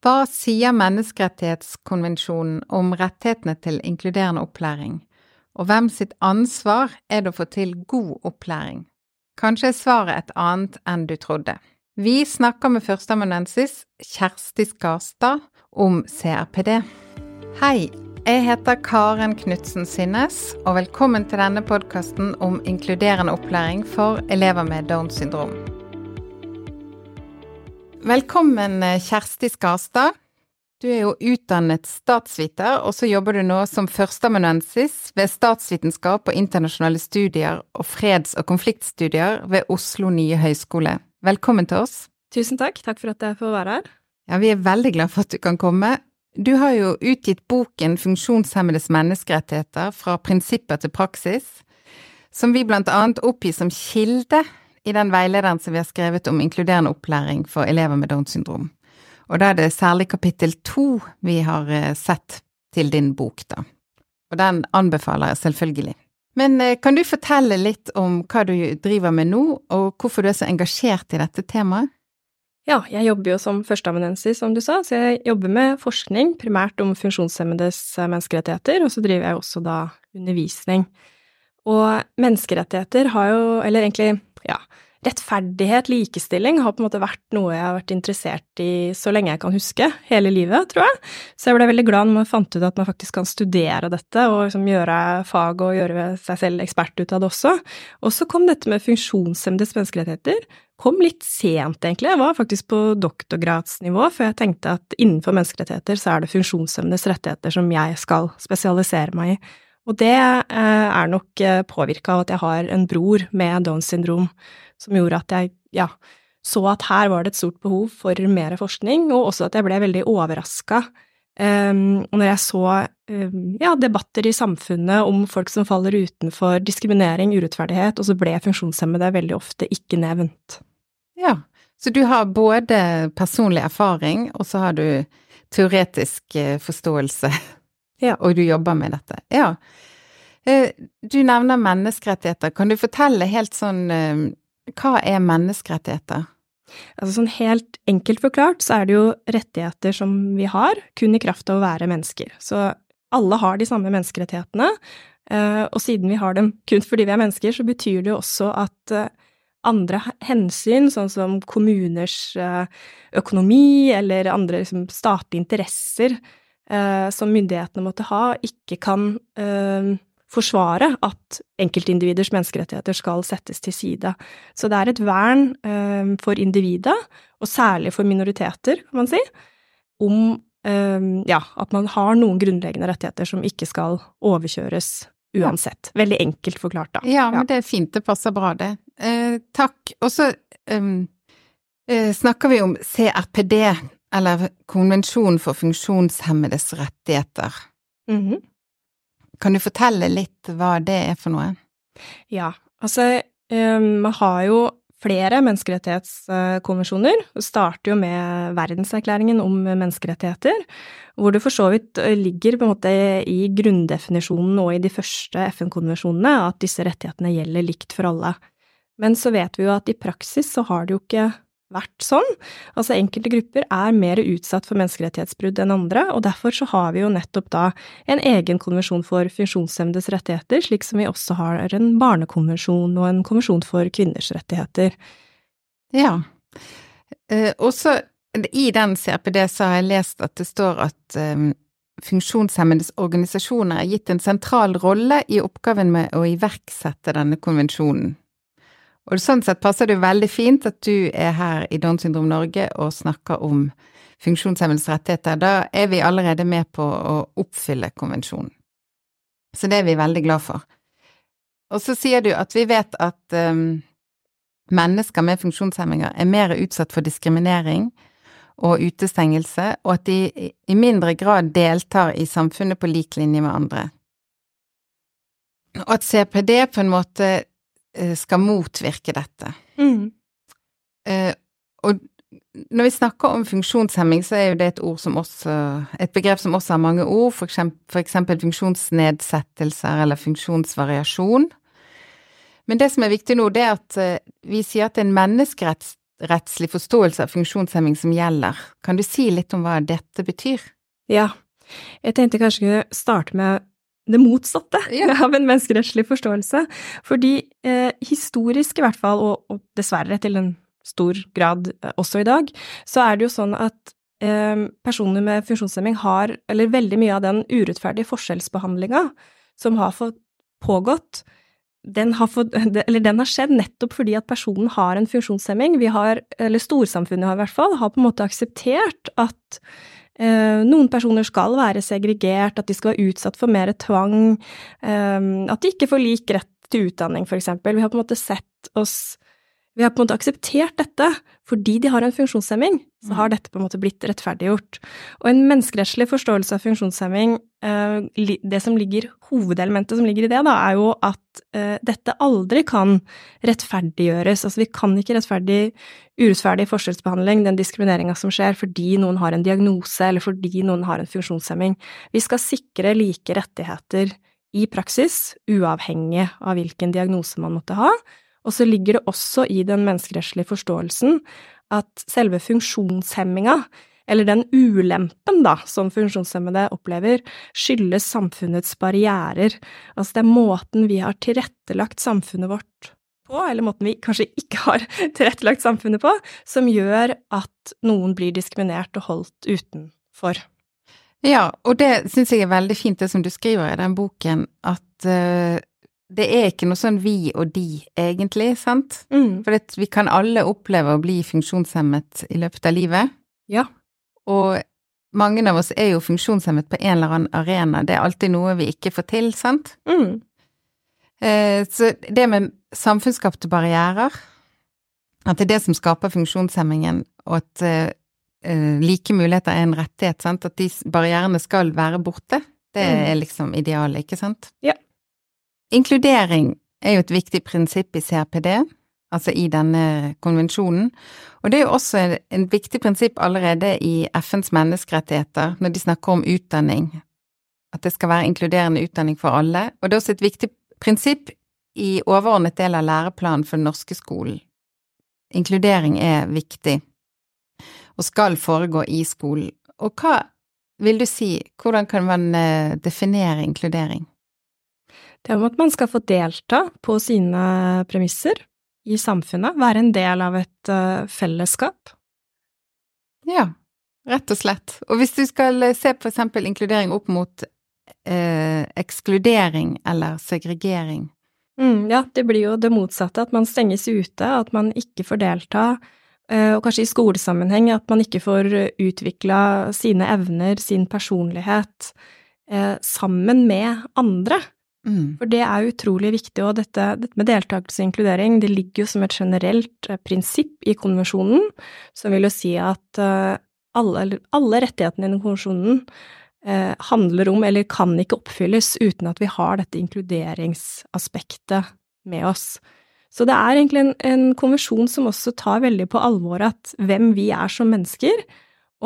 Hva sier Menneskerettighetskonvensjonen om rettighetene til inkluderende opplæring, og hvem sitt ansvar er det å få til god opplæring? Kanskje er svaret et annet enn du trodde. Vi snakker med førsteamanuensis Kjersti Skarstad om CRPD. Hei, jeg heter Karen Knutsen Synnes, og velkommen til denne podkasten om inkluderende opplæring for elever med Downs syndrom. Velkommen, Kjersti Skarstad. Du er jo utdannet statsviter, og så jobber du nå som førsteamanuensis ved statsvitenskap og internasjonale studier og freds- og konfliktstudier ved Oslo nye høgskole. Velkommen til oss. Tusen takk. Takk for at jeg får være her. Ja, vi er veldig glad for at du kan komme. Du har jo utgitt boken Funksjonshemmedes menneskerettigheter fra prinsipper til praksis, som vi blant annet oppgir som kilde i den veilederen som vi har skrevet om inkluderende opplæring for elever med Downs syndrom. Og da er det særlig kapittel to vi har eh, sett til din bok, da. Og den anbefaler jeg selvfølgelig. Men eh, kan du fortelle litt om hva du driver med nå, og hvorfor du er så engasjert i dette temaet? Ja, jeg jobber jo som førsteamanuensis, som du sa, så jeg jobber med forskning, primært om funksjonshemmedes menneskerettigheter, og så driver jeg også da undervisning. Og menneskerettigheter har jo, eller egentlig ja, rettferdighet, likestilling, har på en måte vært noe jeg har vært interessert i så lenge jeg kan huske, hele livet, tror jeg. Så jeg ble veldig glad når man fant ut at man faktisk kan studere dette og liksom gjøre fag og gjøre seg selv ekspert ut av det også. Og så kom dette med funksjonshemmedes menneskerettigheter. Kom litt sent, egentlig. Jeg var faktisk på doktorgradsnivå før jeg tenkte at innenfor menneskerettigheter så er det funksjonshemmedes rettigheter som jeg skal spesialisere meg i. Og det eh, er nok eh, påvirka av at jeg har en bror med Downs syndrom, som gjorde at jeg, ja, så at her var det et stort behov for mer forskning, og også at jeg ble veldig overraska um, når jeg så um, ja, debatter i samfunnet om folk som faller utenfor diskriminering, urettferdighet, og så ble funksjonshemmede veldig ofte ikke nevnt. Ja, så du har både personlig erfaring, og så har du teoretisk forståelse ja, og du jobber med dette. Ja. Eh, du nevner menneskerettigheter. Kan du fortelle helt sånn eh, Hva er menneskerettigheter? Altså sånn helt enkelt forklart så er det jo rettigheter som vi har, kun i kraft av å være mennesker. Så alle har de samme menneskerettighetene, eh, og siden vi har dem kun fordi vi er mennesker, så betyr det jo også at andre hensyn, sånn som kommuners økonomi eller andre liksom, statlige interesser, som myndighetene måtte ha, ikke kan eh, forsvare at enkeltindividers menneskerettigheter skal settes til side. Så det er et vern eh, for individet, og særlig for minoriteter, kan man si, om eh, ja, at man har noen grunnleggende rettigheter som ikke skal overkjøres uansett. Veldig enkelt forklart, da. Ja, men det er fint, det passer bra, det. Eh, takk. Og så eh, snakker vi om CRPD, eller Konvensjonen for funksjonshemmedes rettigheter. Mm -hmm. Kan du fortelle litt hva det er for noe? Ja, altså um, man har jo flere menneskerettighetskonvensjoner. Det starter jo med verdenserklæringen om menneskerettigheter, hvor det for så vidt eh, ligger på en måte i grunndefinisjonen og i de første FN-konvensjonene at disse rettighetene gjelder likt for alle. Men så vet vi jo at i praksis så har det jo ikke vært sånn. Altså enkelte grupper er mer utsatt for menneskerettighetsbrudd enn andre, og derfor så har vi jo nettopp da en egen konvensjon for funksjonshemmedes rettigheter, slik som vi også har en barnekonvensjon og en konvensjon for kvinners rettigheter. Ja. Eh, også i den CRPD så har jeg lest at det står at eh, funksjonshemmedes organisasjoner er gitt en sentral rolle i oppgaven med å iverksette denne konvensjonen. Og sånn sett passer det jo veldig fint at du er her i Downs syndrom Norge og snakker om funksjonshemmedes rettigheter. Da er vi allerede med på å oppfylle konvensjonen. Så det er vi veldig glad for. Og så sier du at vi vet at um, mennesker med funksjonshemminger er mer utsatt for diskriminering og utestengelse, og at de i mindre grad deltar i samfunnet på lik linje med andre. Og at CPD på en måte skal motvirke dette. Mm. Eh, og når vi snakker om funksjonshemming, så er jo det et ord som også Et begrep som også har mange ord, for eksempel, for eksempel funksjonsnedsettelser eller funksjonsvariasjon. Men det som er viktig nå, det er at eh, vi sier at det er en menneskerettslig forståelse av funksjonshemming som gjelder. Kan du si litt om hva dette betyr? Ja, jeg tenkte kanskje kunne starte med det motsatte Ja. av en menneskerettslig forståelse. Fordi eh, historisk i hvert fall, og, og dessverre til en stor grad eh, også i dag, så er det jo sånn at eh, personer med funksjonshemming har, eller veldig mye av den urettferdige forskjellsbehandlinga som har fått pågått, den har, fått, eller den har skjedd nettopp fordi at personen har en funksjonshemming. Vi har, eller storsamfunnet har i hvert fall, har på en måte akseptert at noen personer skal være segregert, at de skal være utsatt for mer tvang, eh, at de ikke får lik rett til utdanning, eksempel. Vi har på en måte sett oss vi har på en måte akseptert dette fordi de har en funksjonshemming, så har dette på en måte blitt rettferdiggjort. Og en menneskerettslig forståelse av funksjonshemming, eh, det som ligger, hovedelementet som ligger i det, da, er jo at uh, dette aldri kan rettferdiggjøres. Altså vi kan ikke rettferdig urettferdig forskjellsbehandling, den diskrimineringa som skjer fordi noen har en diagnose eller fordi noen har en funksjonshemming. Vi skal sikre like rettigheter i praksis, uavhengig av hvilken diagnose man måtte ha. Og så ligger det også i den menneskerettslige forståelsen at selve funksjonshemminga, eller den ulempen da, som funksjonshemmede opplever, skyldes samfunnets barrierer. Altså det er måten vi har tilrettelagt samfunnet vårt på, eller måten vi kanskje ikke har tilrettelagt samfunnet på, som gjør at noen blir diskriminert og holdt utenfor. Ja, og det syns jeg er veldig fint, det som du skriver i den boken, at uh, det er ikke noe sånn vi og de, egentlig, sant? Mm. For det, vi kan alle oppleve å bli funksjonshemmet i løpet av livet. Ja. Og mange av oss er jo funksjonshemmet på en eller annen arena. Det er alltid noe vi ikke får til, sant? Mm. Eh, så det med samfunnsskapte barrierer, at det er det som skaper funksjonshemmingen, og at eh, eh, like muligheter er en rettighet, sant? At de barrierene skal være borte, det Mm. er liksom idealet, ikke sant? Ja. Inkludering er jo et viktig prinsipp i CRPD, altså i denne konvensjonen. Og det er jo også en, viktig prinsipp allerede i FNs menneskerettigheter, når de snakker om utdanning. At det skal være inkluderende utdanning for alle. Og det er også et viktig prinsipp i overordnet del av læreplanen for den norske skolen. Inkludering er viktig, og skal foregå i skolen. Og hva vil du si, hvordan kan man eh, definere inkludering? Det er om at man skal få delta på sine premisser i samfunnet, være en del av et uh, fellesskap. Ja, rett og slett. Og hvis du skal eh, se for eksempel inkludering opp mot eh, ekskludering eller segregering, Mm, ja, det blir jo det motsatte, at man stenges ute, at man ikke får delta, eh, og kanskje i skolesammenheng at man ikke får utvikla sine evner, sin personlighet, eh, sammen med andre. Mm. For det er utrolig viktig, og dette, dette med deltakelse og inkludering, det ligger jo som et generelt eh, prinsipp i konvensjonen, som vil jo si at eh, alle, alle rettighetene i konvensjonen eh, handler om, eller kan ikke oppfylles uten at vi har dette inkluderingsaspektet med oss. Så det er egentlig en, en konvensjon som også tar veldig på alvor at hvem vi er som mennesker,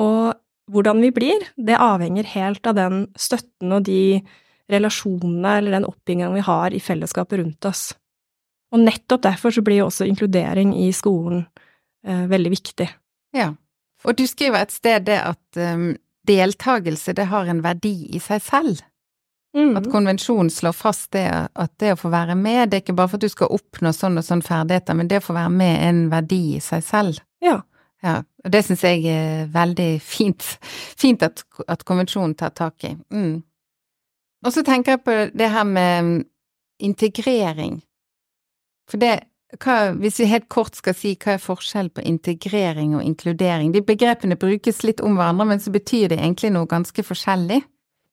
og hvordan vi blir, det avhenger helt av den støtten og de relasjonene eller den oppbyggingen vi har i fellesskapet rundt oss. Og nettopp derfor så blir jo også inkludering i skolen eh, veldig viktig. Ja. Og du skriver et sted det at um, deltakelse, det har en verdi i seg selv. Mm. At konvensjonen slår fast det at det å få være med, det er ikke bare for at du skal oppnå sånn og sånn ferdigheter, men det å få være med er en verdi i seg selv. Ja. Ja, og det syns jeg er veldig fint. Fint at, at konvensjonen tar tak i. Mm. Og så tenker jeg på det her med mm, integrering. For det, hva, hvis vi helt kort skal si hva er forskjellen på integrering og inkludering? De begrepene brukes litt om hverandre, men så betyr det egentlig noe ganske forskjellig.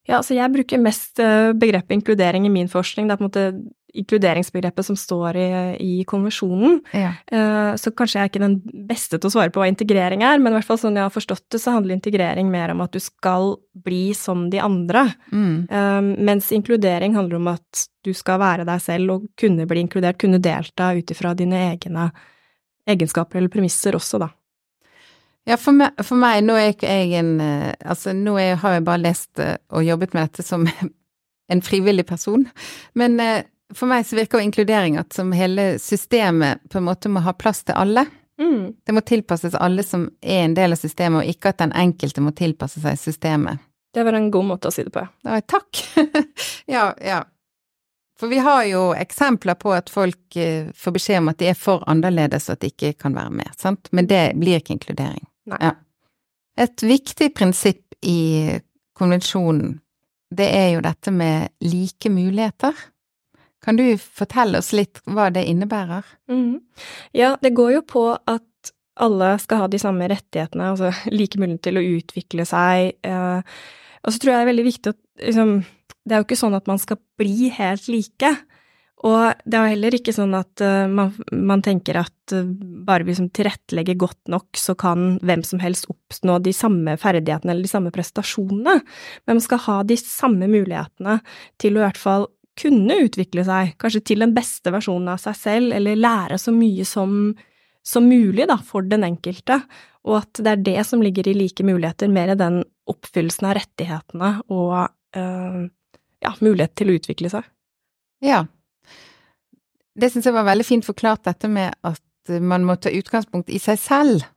Ja, altså jeg bruker mest eh, begrepet inkludering i min forskning. Det er på en måte inkluderingsbegrepet som står i, i konvensjonen. Ja. Eh, Så kanskje jeg er ikke den beste til å svare på hva integrering er, men i hvert fall sånn jeg har forstått det, så handler integrering mer om at du skal bli som de andre. Mm. Eh, Mens inkludering handler om at du skal være deg selv og kunne bli inkludert, kunne delta ut ifra dine egne egenskaper eller premisser også, da. Ja, for meg, for meg, nå er jeg en eh, Altså, nå er, har jeg bare lest eh, og jobbet med dette som en frivillig person, men eh, for meg så virker jo inkludering at som hele systemet på en måte må ha plass til alle. Mm. Det må tilpasses alle som er en del av systemet, og ikke at den enkelte må tilpasse seg systemet. Det var en god måte å si det på, ja. Takk. ja, ja. For vi har jo eksempler på at folk får beskjed om at de er for annerledes, og at de ikke kan være med, sant? Men det blir ikke inkludering. Nei. Ja. Et viktig prinsipp i konvensjonen, det er jo dette med like muligheter. Kan du fortelle oss litt hva det innebærer? Mhm. Ja, det går jo på at alle skal ha de samme rettighetene, altså like mulighet til å utvikle seg. Eh, og så tror jeg det er veldig viktig at liksom, Det er jo ikke sånn at man skal bli helt like. Og det er jo heller ikke sånn at eh, man, man tenker at eh, bare vi som tilrettelegger godt nok, så kan hvem som helst oppnå de samme ferdighetene eller de samme prestasjonene. Men man skal ha de samme mulighetene til å i hvert fall kunne utvikle seg, kanskje til den beste versjonen av seg selv, eller lære så mye som, som mulig da, for den enkelte, og at det er det som ligger i like muligheter, mer i den oppfyllelsen av rettighetene og øh, ja, mulighet til å utvikle seg. Ja. Det syns jeg var veldig fint forklart, dette med at man må ta utgangspunkt i seg selv.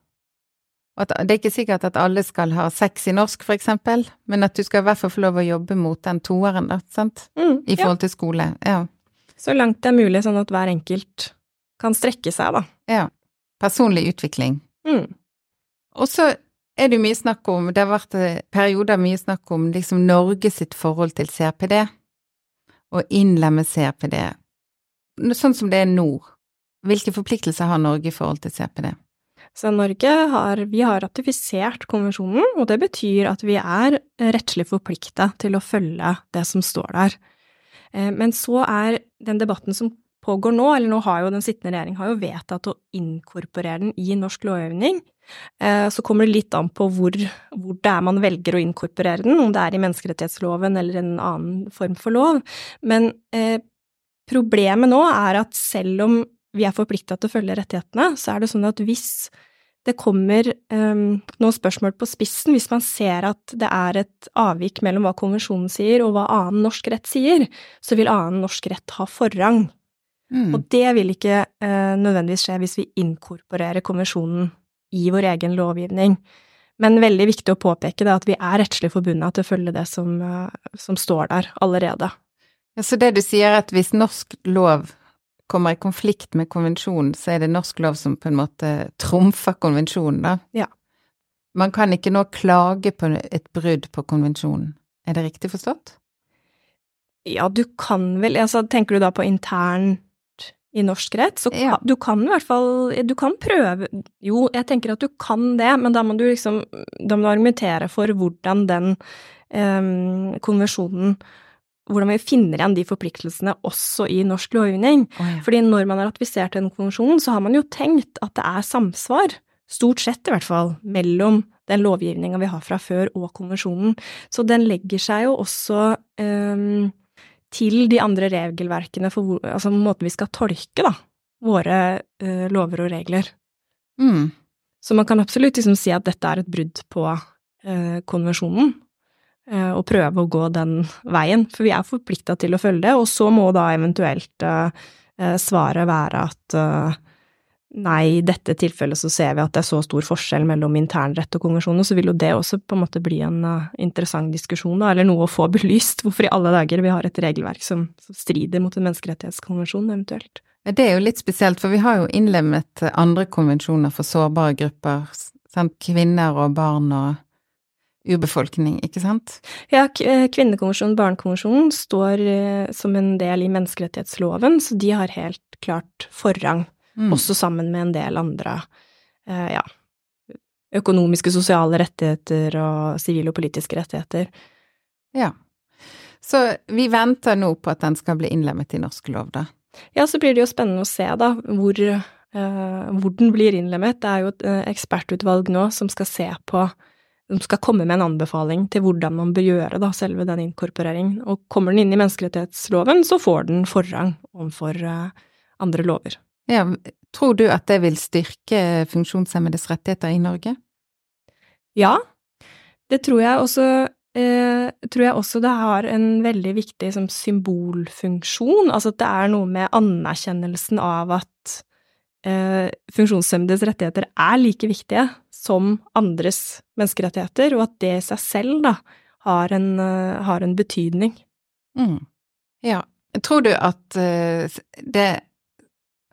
Og at det er ikke sikkert at alle skal ha sex i norsk, for eksempel, men at du skal i hvert fall få lov å jobbe mot den toeren, da, sant? Mm, I forhold til skole. Ja. Så langt det er mulig, sånn at hver enkelt kan strekke seg, da. ja. Personlig utvikling. Mm. Og så er det jo mye snakk om, det har vært eh, perioder mye snakk om liksom Norge sitt forhold til CRPD, og innlemme CRPD. Sånn som det er nå, hvilke forpliktelser har Norge i forhold til CPD? Så Norge har, vi har ratifisert konvensjonen, og det betyr at vi er rettslig forplikta til å følge det som står der. Eh, Men så er den debatten som pågår nå, eller nå har jo den sittende regjering har jo vedtatt å inkorporere den i norsk lovgivning. Eh, Så kommer det litt an på hvor, hvor det er man velger å inkorporere den, om det er i menneskerettighetsloven eller en annen form for lov. Men eh, problemet nå er at selv om vi er forplikta til å følge rettighetene, så er det sånn at hvis det kommer um, noen spørsmål på spissen, hvis man ser at det er et avvik mellom hva konvensjonen sier og hva annen norsk rett sier, så vil annen norsk rett ha forrang. Mm. Og det vil ikke uh, nødvendigvis skje hvis vi inkorporerer konvensjonen i vår egen lovgivning. Men veldig viktig å påpeke det at vi er rettslig forbundet til å følge det som, uh, som står der allerede. Ja, så det du sier er at hvis norsk lov kommer i konflikt med konvensjonen, så er det norsk lov som på en måte trumfer konvensjonen, da? Ja. Man kan ikke nå klage på et brudd på konvensjonen. Er det riktig forstått? Ja, du kan vel altså, Tenker du da på internt i norsk rett? Så Ja. du kan i hvert fall Du kan prøve Jo, jeg tenker at du kan det, men da må du liksom Da må du argumentere for hvordan den eh, konvensjonen Hvordan vi finner igjen de forpliktelsene også i norsk lovgivning. Oh, Fordi når man har ratifisert den konvensjonen, så har man jo tenkt at det er samsvar, stort sett i hvert fall, mellom den lovgivninga vi har fra før og konvensjonen. Så den legger seg jo også um, til de andre regelverkene for hvor, altså måten vi skal tolke, da, våre uh, lover og regler. Mm. Så man kan absolutt liksom si at dette er et brudd på uh, konvensjonen, og prøve å gå den veien, for vi er forplikta til å følge det, og så må da eventuelt eh, eh, svaret være at eh, nei, i dette tilfellet så ser vi at det er så stor forskjell mellom internrett og konvensjoner, så vil jo det også på en måte bli en eh, interessant diskusjon, da, eller noe å få belyst, hvorfor i alle dager vi har et regelverk som, som strider mot en menneskerettighetskonvensjon, eventuelt. Det er jo litt spesielt, for vi har jo innlemmet andre konvensjoner for sårbare grupper, sant? kvinner og barn og urbefolkning, ikke sant? Ja, eh, kvinnekonvensjonen, barnekonvensjonen, står eh, som en del i menneskerettighetsloven, så de har helt klart forrang, Mm. også sammen med en del andre, eh, ja, økonomiske, sosiale rettigheter og sivile og politiske rettigheter. Ja. Så vi venter nå på at den skal bli innlemmet i norsk lov, da. Ja, så blir det jo spennende å se, da, hvor, eh, hvor den blir innlemmet. Det er jo et ekspertutvalg nå som skal se på som skal komme med en anbefaling til hvordan man bør gjøre da, selve den inkorporeringen. Og kommer den inn i menneskerettighetsloven, så får den forrang overfor eh, andre lover. Ja, tror du at det vil styrke funksjonshemmedes rettigheter i Norge? Ja, det tror jeg også eh, tror jeg også det har en veldig viktig som symbolfunksjon. Altså at det er noe med anerkjennelsen av at funksjonshemmedes rettigheter er like viktige som andres menneskerettigheter, og at det i seg selv da har en, uh, har en betydning. Mm. Ja. Tror du at uh, det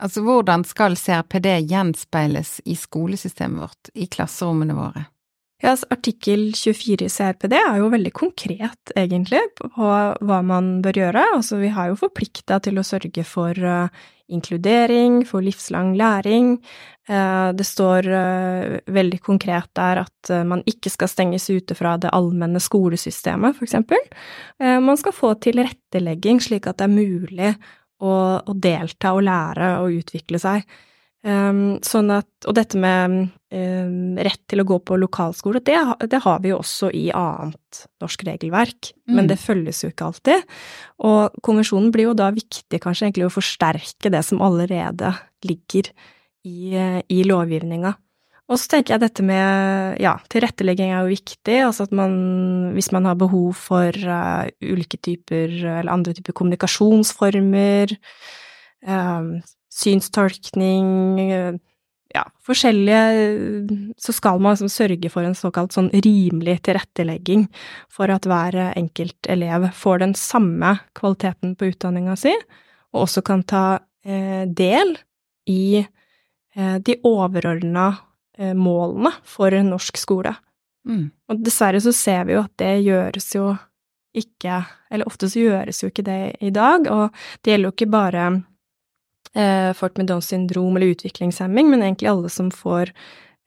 Altså, hvordan skal CRPD gjenspeiles i skolesystemet vårt, i klasserommene våre? Ja, artikkel 24 i CRPD er jo veldig konkret, egentlig, på hva man bør gjøre. Altså, vi har jo forplikta til å sørge for uh, inkludering, for livslang læring. Uh, det står uh, veldig konkret der at man ikke skal stenges ute fra det allmenne skolesystemet, eksempel. Man skal få tilrettelegging slik at det er mulig å delta og lære og utvikle seg. Um, sånn at, og dette med um, rett til å gå på lokalskole, det, det, har vi jo også i annet norsk regelverk, mm. men det følges jo ikke alltid. Og konvensjonen blir jo da viktig kanskje egentlig å forsterke det som allerede ligger i, i lovgivninga. Og så tenker jeg dette med ja, tilrettelegging er jo viktig, altså at man hvis man har behov for uh, ulike typer eller andre typer kommunikasjonsformer, um, synstolkning ja, forskjellige Så skal man liksom sørge for en såkalt sånn rimelig tilrettelegging for at hver enkelt elev får den samme kvaliteten på utdanninga si, og også kan ta eh, del i eh, de overordna eh, målene for norsk skole. Mm. Og dessverre så ser vi jo at det gjøres jo ikke Eller ofte så gjøres jo ikke det i dag, og det gjelder jo ikke bare eh, folk med Downs syndrom eller utviklingshemming, men egentlig alle som får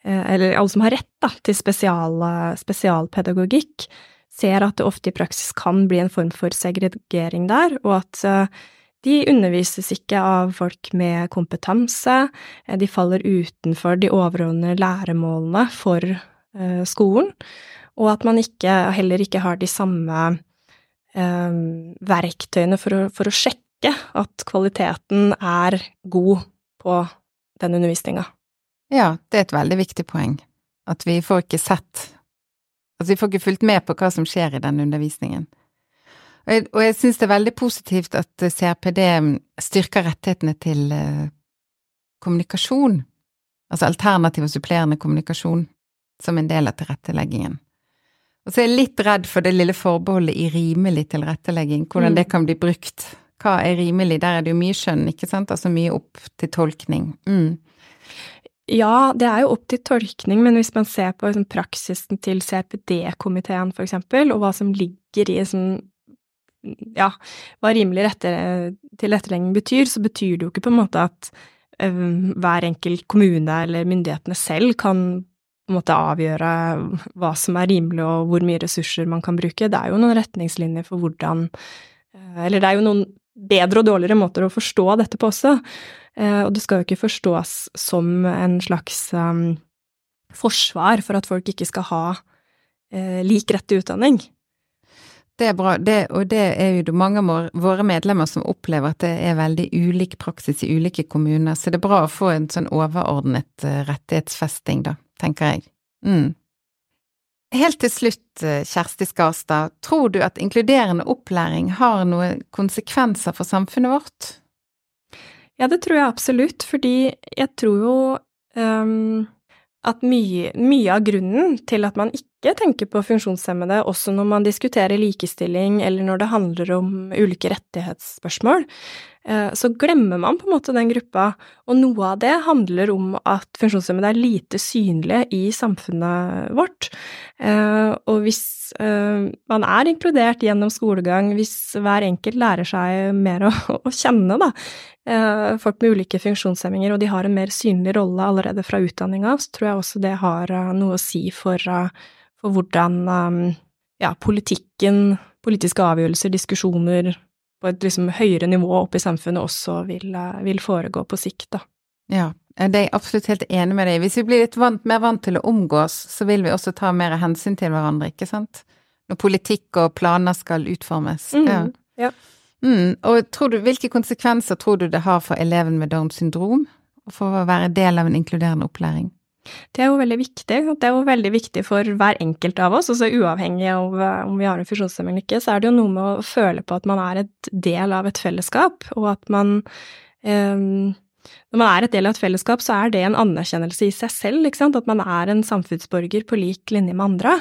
eh, Eller alle som har rett da, til spesial, spesialpedagogikk, ser at det ofte i praksis kan bli en form for segregering der, og at eh, de undervises ikke av folk med kompetanse, eh, de faller utenfor de overordnede læremålene for eh, skolen, og at man ikke, heller ikke har de samme eh, verktøyene for å, for å sjekke ikke at kvaliteten er god på den undervisninga. Ja, det er et veldig viktig poeng. At vi får ikke sett Altså, vi får ikke fulgt med på hva som skjer i den undervisningen. Og jeg, og jeg synes det er veldig positivt at CRPD styrker rettighetene til uh, kommunikasjon, altså alternativ og supplerende kommunikasjon, som en del av tilretteleggingen. Og så er jeg litt redd for det lille forbeholdet i rimelig tilrettelegging, hvordan mm. det kan bli brukt hva er rimelig? Der er det jo mye skjønn, ikke sant? Altså mye opp til tolkning. Mm. Ja, det er jo opp til tolkning, men hvis man ser på liksom, praksisen til CPD-komiteen, for eksempel, og hva som ligger i sånn ja, hva rimelig tilrettelegging betyr, så betyr det jo ikke på en måte at um, hver enkelt kommune eller myndighetene selv kan på en måte avgjøre hva som er rimelig og hvor mye ressurser man kan bruke. Det er jo noen retningslinjer for hvordan Eller det er jo noen bedre og dårligere måter å forstå dette på også. Eh, og det skal jo ikke forstås som en slags um, forsvar for at folk ikke skal ha uh, lik rett til utdanning. Det er bra, det, og det er jo mange av våre medlemmer som opplever at det er veldig ulik praksis i ulike kommuner, så det er bra å få en sånn overordnet uh, rettighetsfesting, da, tenker jeg. Mm. Helt til slutt, eh, Kjersti Skarstad, tror du at inkluderende opplæring har noen konsekvenser for samfunnet vårt? Ja, det tror jeg absolutt, fordi jeg tror jo um, at mye, mye, av grunnen til at man ikke tenker på funksjonshemmede, også når man diskuterer likestilling eller når det handler om ulike rettighetsspørsmål, så glemmer man på en måte den gruppa, og noe av det handler om at funksjonshemmede er lite synlige i samfunnet vårt. Eh, og hvis eh, man er inkludert gjennom skolegang, hvis hver enkelt lærer seg mer å, å kjenne, da, Eh, folk med ulike funksjonshemminger, og de har en mer synlig rolle allerede fra utdanninga, så tror jeg også det har eh, noe å si for, eh, for hvordan ja, politikken, politiske avgjørelser, diskusjoner på et liksom høyere nivå oppe i samfunnet også vil, vil foregå på sikt, da. Ja, det er jeg absolutt helt enig med deg Hvis vi blir litt vant, mer vant til å omgås, så vil vi også ta mer hensyn til hverandre, ikke sant? Når politikk og planer skal utformes. Mm, ja. ja. Mm, og du, hvilke konsekvenser tror du det har for eleven med Downs syndrom, for å være del av en inkluderende opplæring? Det er jo veldig viktig. Det er jo veldig viktig for hver enkelt av oss, altså uavhengig av eh, om vi har en funksjonshemming eller ikke, så er det jo noe med å føle på at man er et del av et fellesskap, og at man um, når man er et del av et fellesskap, så er det en anerkjennelse i seg selv, ikke sant, at man er en samfunnsborger på lik linje med andre.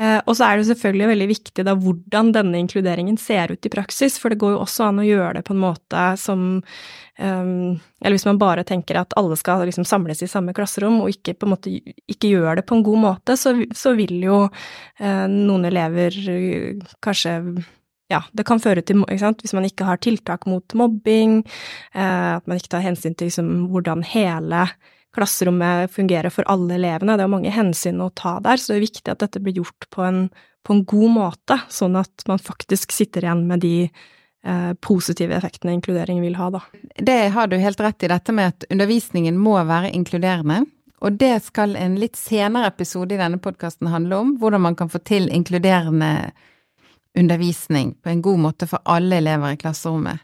Eh, og så er det selvfølgelig veldig viktig da hvordan denne inkluderingen ser ut i praksis, for det går jo også an å gjøre det på en måte som um, Eller hvis man bare tenker at alle skal liksom samles i samme klasserom, og ikke på en måte ikke gjør det på en god måte, så, så vil jo uh, noen elever uh, kanskje ja, det kan føre til, hvis man ikke har tiltak mot mobbing, eh, at man ikke tar hensyn til liksom, hvordan hele klasserommet fungerer for alle elevene. Det er mange hensyn å ta der, så det er viktig at dette blir gjort på en, på en god måte, sånn at man faktisk sitter igjen med de eh, positive effektene inkludering vil ha, da. Det har du helt rett i, dette med at undervisningen må være inkluderende. Og det skal en litt senere episode i denne podkasten handle om, hvordan man kan få til inkluderende undervisning på en god måte for alle elever i klasserommet.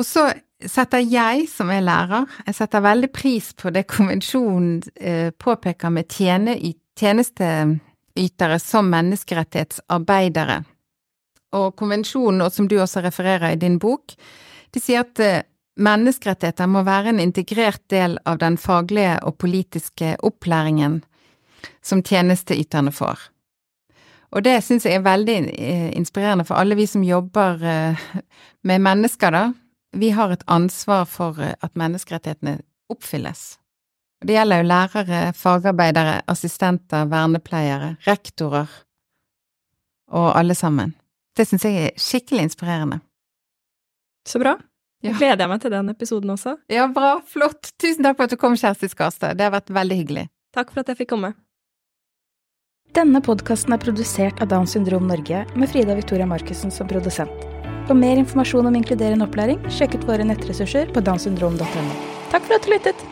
Og så setter jeg, som er lærer, jeg setter veldig pris på det konvensjonen eh, påpeker med tjenesteytere som menneskerettighetsarbeidere. Og konvensjonen, og som du også refererer i din bok, de sier at eh, menneskerettigheter må være en integrert del av den faglige og politiske opplæringen som tjenesteyterne får. Og det syns jeg er veldig eh, inspirerende for alle vi som jobber med mennesker, da. Vi har et ansvar for eh, at menneskerettighetene oppfylles. Det gjelder jo lærere, fagarbeidere, assistenter, vernepleiere, rektorer og alle sammen. Det syns jeg er skikkelig inspirerende. Så bra. Ja. Gleder jeg meg til den episoden også. Ja, bra. Flott. Tusen takk for at du kom, Kjersti Skarstad. Det har vært veldig hyggelig. Takk for at jeg fikk komme. Denne podkasten er produsert av Downs syndrom Norge med Frida Victoria Markussen som produsent. For mer informasjon om inkluderende opplæring, sjekk ut våre nettressurser på downsyndrom.no. Takk for at du lyttet!